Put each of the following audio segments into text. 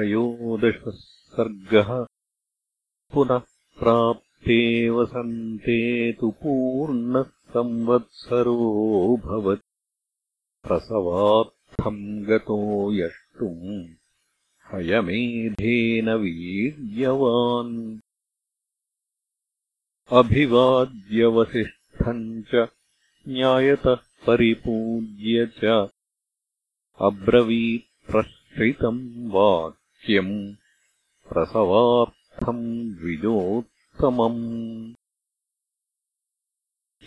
त्रयोदशः सर्गः पुनः प्राप्ते वसन्ते तु पूर्णः संवत्सरोऽभवत् प्रसवार्थम् गतो यष्टुम् हयमेधेन वीर्यवान्। अभिवाद्यवसिष्ठम् च ज्ञायतः परिपूज्य च अब्रवीत्प्रश्रितम् वाक्यम् प्रसवार्थम् द्विजोत्तमम्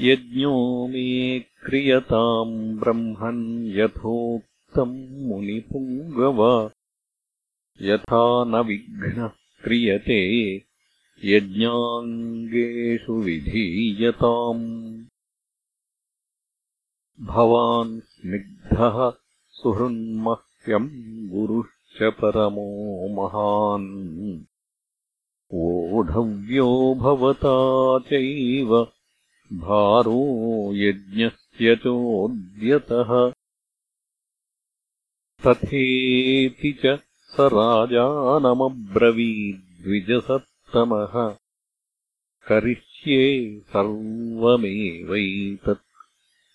यज्ञो मे क्रियताम् ब्रह्मन् यथोक्तम् मुनिपुङ्गव। यथा न विघ्नः क्रियते यज्ञाङ्गेषु विधीयताम्। भवान् स्निग्धः सुहृन्मह्यम् गुरुश्च परमो महान्। वोढव्यो भवता चैव। भारो यज्ञस्य चोद्यतः। तथेति च स राजानमब्रवीद्विजसत्तमः। करिष्ये सर्वमेवैतत्।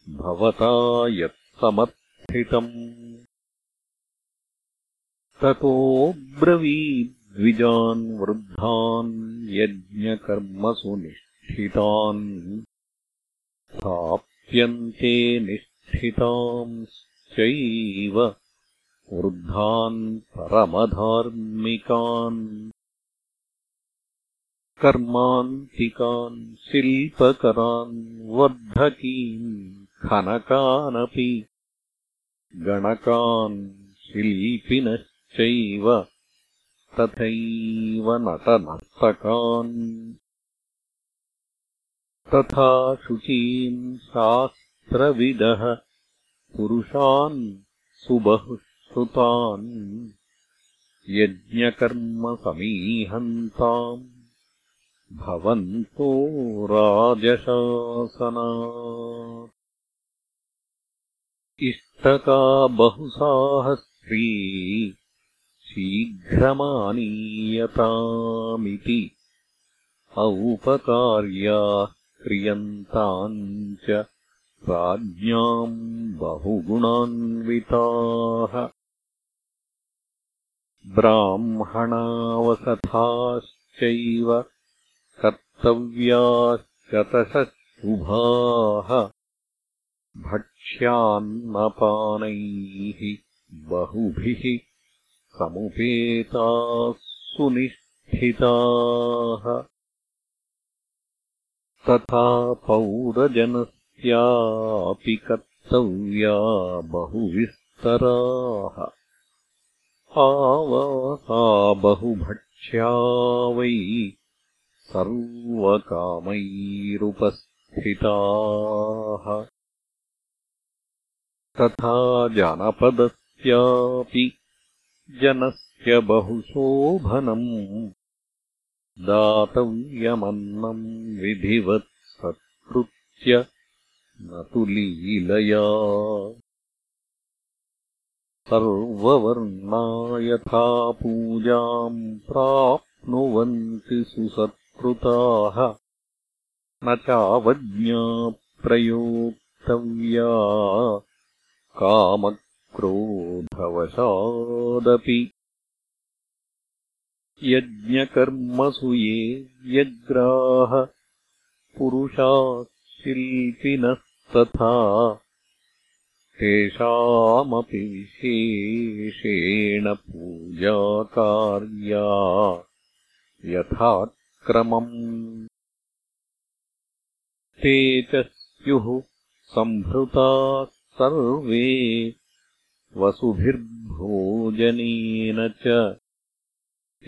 भवता यत्समर्थितम् ततोऽब्रवीद्विजान् वृद्धान् यज्ञकर्मसु निष्ठितान् स्थाप्यन्ते निष्ठितांश्चैव वृद्धान् परमधार्मिकान् कर्मान्तिकान् शिल्पकरान् वर्धकीन् खनकानपि गणकान् शिल्पिनश्चैव तथैव नटनर्तकान् तथा शुचीन् शास्त्रविदः पुरुषान् सुबहुः श्रुतान् यज्ञकर्मसमीहन्ताम् भवन्तो राजशासना इष्टका बहुसाहस्री शीघ्रमानीयतामिति। औपकार्याः क्रियन्ताम् च राज्ञाम् बहुगुणान्विताः। ब्राह्मणावसथाश्चैव कर्तव्याश्चतशः शुभाः भक्ष्यान्नपानैः बहुभिः समुपेताः सुनिष्ठिताः। तथा पौरजनस्यापि कर्तव्या बहुविस्तराः। आवासा बहुभक्ष्या वै सर्वकामैरुपस्थिताः। तथा जानपदस्यापि जनस्य बहुशोभनम् दातव्यमन्नम् विधिवत् सत्कृत्य न तु लीलया। सर्ववर्णा यथा पूजाम् प्राप्नुवन्ति सुसत्कृताः। न चावज्ञा प्रयोक्तव्या कामक्रोधवशादपि यज्ञकर्मसु ये व्यग्राः पुरुषाः शिल्पिनस्तथा तेषामपि विशेषेण पूजाकार्या यथाक्रमम् ते च स्युः सम्भृताः सर्वे वसुभिर्भोजनेन च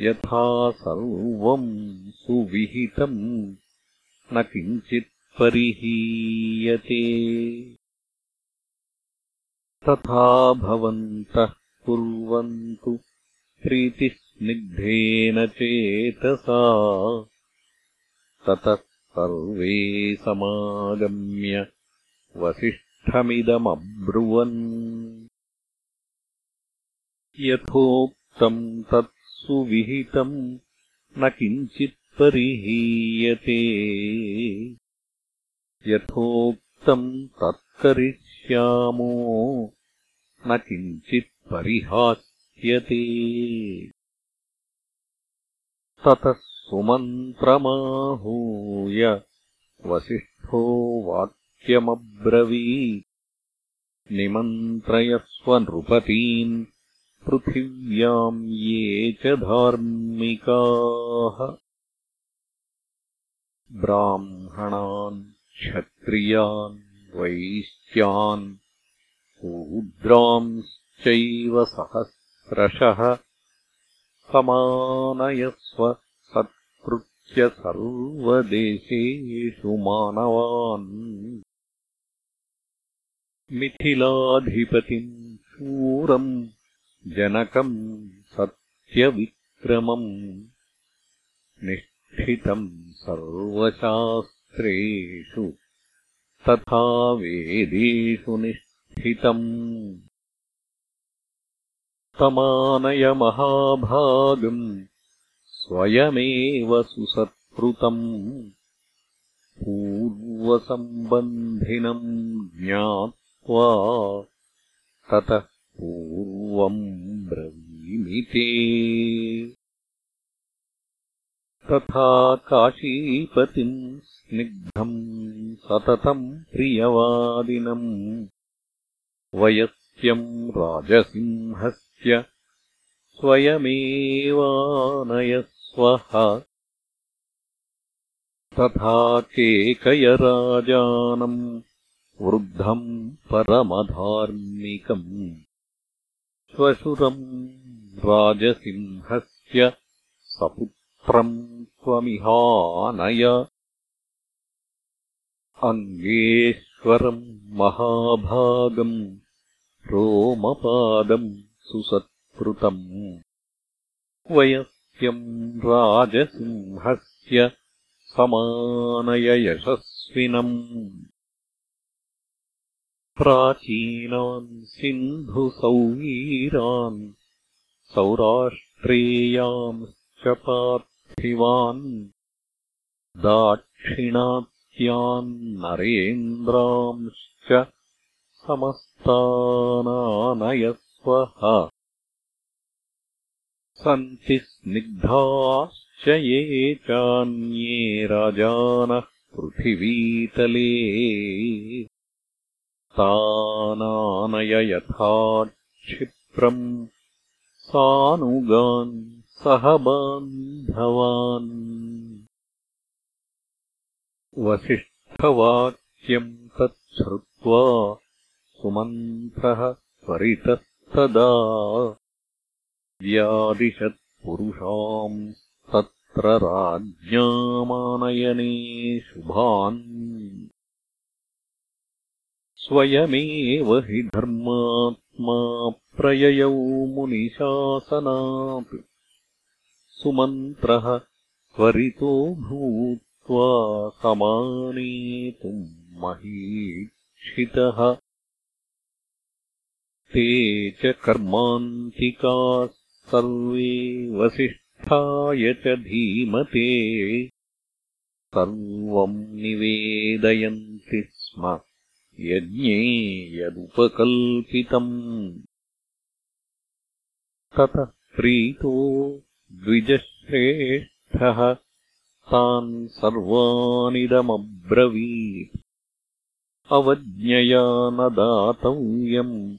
यथा सर्वम् सुविहितम् न किञ्चित्परिहीयते तथा भवन्तः कुर्वन्तु प्रीतिस्निग्धेन चेतसा। ततः सर्वे समागम्य वसिष्ठमिदमब्रुवन् यथोक्तम् तत् सुविहितम् न किञ्चित्परिहीयते यथोक्तम् तत्करिष्यामो न किञ्चित्परिहास्यते ततः सुमन्त्रमाहूय वसिष्ठो वाक्यमब्रवी निमन्त्रयस्व नृपतीन् पृथिव्याम् ये च धार्मिकाः। ब्राह्मणान् क्षत्रियान् वैश्यान् शूद्रांश्चैव सहस्रशः समानयस्व सत्कृत्य सर्वदेशेषु मानवान्। मिथिलाधिपतिम् शूरम् जनकम् सत्यविक्रमम् निष्ठितम् सर्वशास्त्रेषु तथा वेदेषु निष्ठितम्। तमानय महाभागम् स्वयमेव सुसत्कृतम्। पूर्वसम्बन्धिनम् ज्ञात्वा ततः पूर्वम् ब्रवीमिते तथा काशीपतिम् स्निग्धम् सततम् प्रियवादिनम् वयस्यम् राजसिंहस्य स्वयमेवानयस्वः। तथा केकयराजानम् वृद्धम् परमधार्मिकम् श्वशुरम् राजसिंहस्य सपुत्रम् त्वमिहानय अङ्गेश्वरम् महाभागम् रोमपादम् सुसत्कृतम् वयस्यम् राजसिंहस्य समानय यशस्विनम् प्राचीनान् सिन्धुसौवीरान् सौराष्ट्रेयांश्च पार्थिवान् दाक्षिणात्यान् नरेन्द्रांश्च समस्तानानयस्वः। सन्ति स्निग्धाश्च ये चान्ये राजानः पृथिवीतले तानानय यथा क्षिप्रम् सानुगान् सह बान्धवान्। वसिष्ठवाक्यम् तच्छ्रुत्वा सुमन्त्रः त्वरितस्तदा व्यादिशत्पुरुषाम् तत्र राज्ञामानयने शुभान् स्वयमेव हि धर्मात्मा प्रययौ मुनिशासनात्। सुमन्त्रः त्वरितो भूत्वा समानेतुम् महीक्षितः। ते च कर्मान्तिकाः सर्वे वसिष्ठाय च धीमते। सर्वम् निवेदयन्ति स्म यज्ञे यदुपकल्पितम्। ततः प्रीतो द्विजश्रेष्ठः तान् सर्वानिदमब्रवीत्। अवज्ञया न दातव्यम्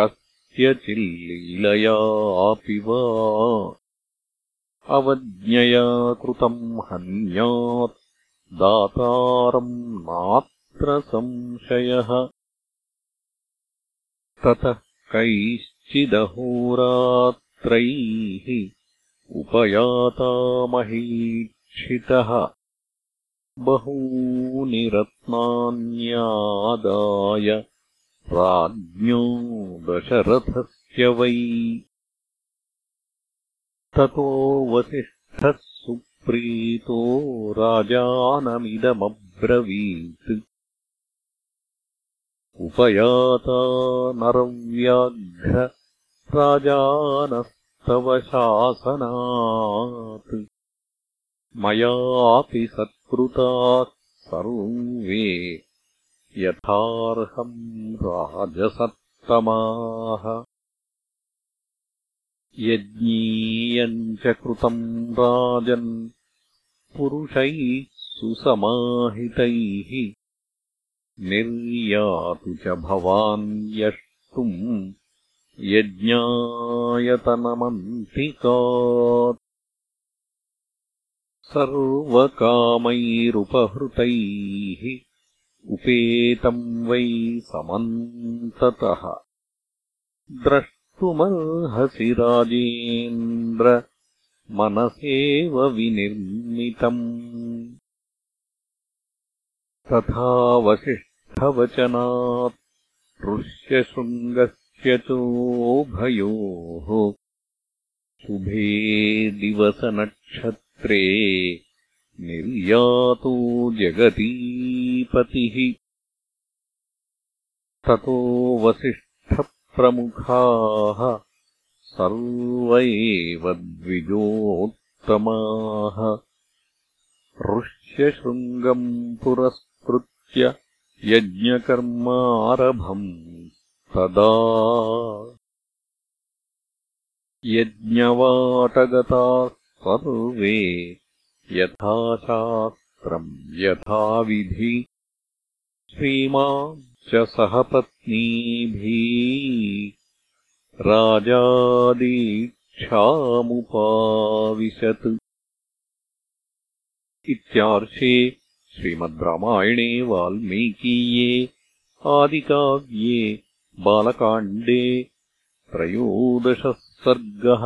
कस्यचिल्लीलयापि वा। अवज्ञया कृतम् हन्यात् दातारम् नात् संशयः। ततः कैश्चिदहोरात्रैः उपयातामहीक्षितः। बहूनि रत्नान्यादाय राज्ञो दशरथस्य वै। ततो वसिष्ठः सुप्रीतो राजानमिदमब्रवीत् उपयाता नरव्याघ्र राजानस्तथान्यवे तव शासनात्। मयापि सत्कृताः सर्वे यथार्हम् राजसत्तमाः। यज्ञीयम् च कृतम् राजन् पुरुषैः सुसमाहितैः निर्यातु च भवान् यष्टुम् यज्ञायतनमन्तिकात्। सर्वकामैरुपहृतैः उपेतम् वै समन्ततः। द्रष्टुमर्हसि राजेन्द्र मनसेव विनिर्मितम्। तथा वसिष्ठवचनात् ऋष्यशृङ्गस्य चोभयोः शुभे दिवसनक्षत्रे निर्यातो जगतीपतिः ततो वसिष्ठप्रमुखाः सर्व एव द्विजोत्तमाः। ऋष्यशृङ्गम् पुरस्कृत्य यज्ञकर्मारभम् तदा यज्ञवाटगताः सर्वे यथाशास्त्रम् यथाविधि। श्रीमान् च सहपत्नीभिः राजादीक्षामुपाविशत्। इत्यार्षे श्रीमद् रामायणे वाल्मीकीये आदिकाव्ये बालकाण्डे त्रयोदशः सर्गः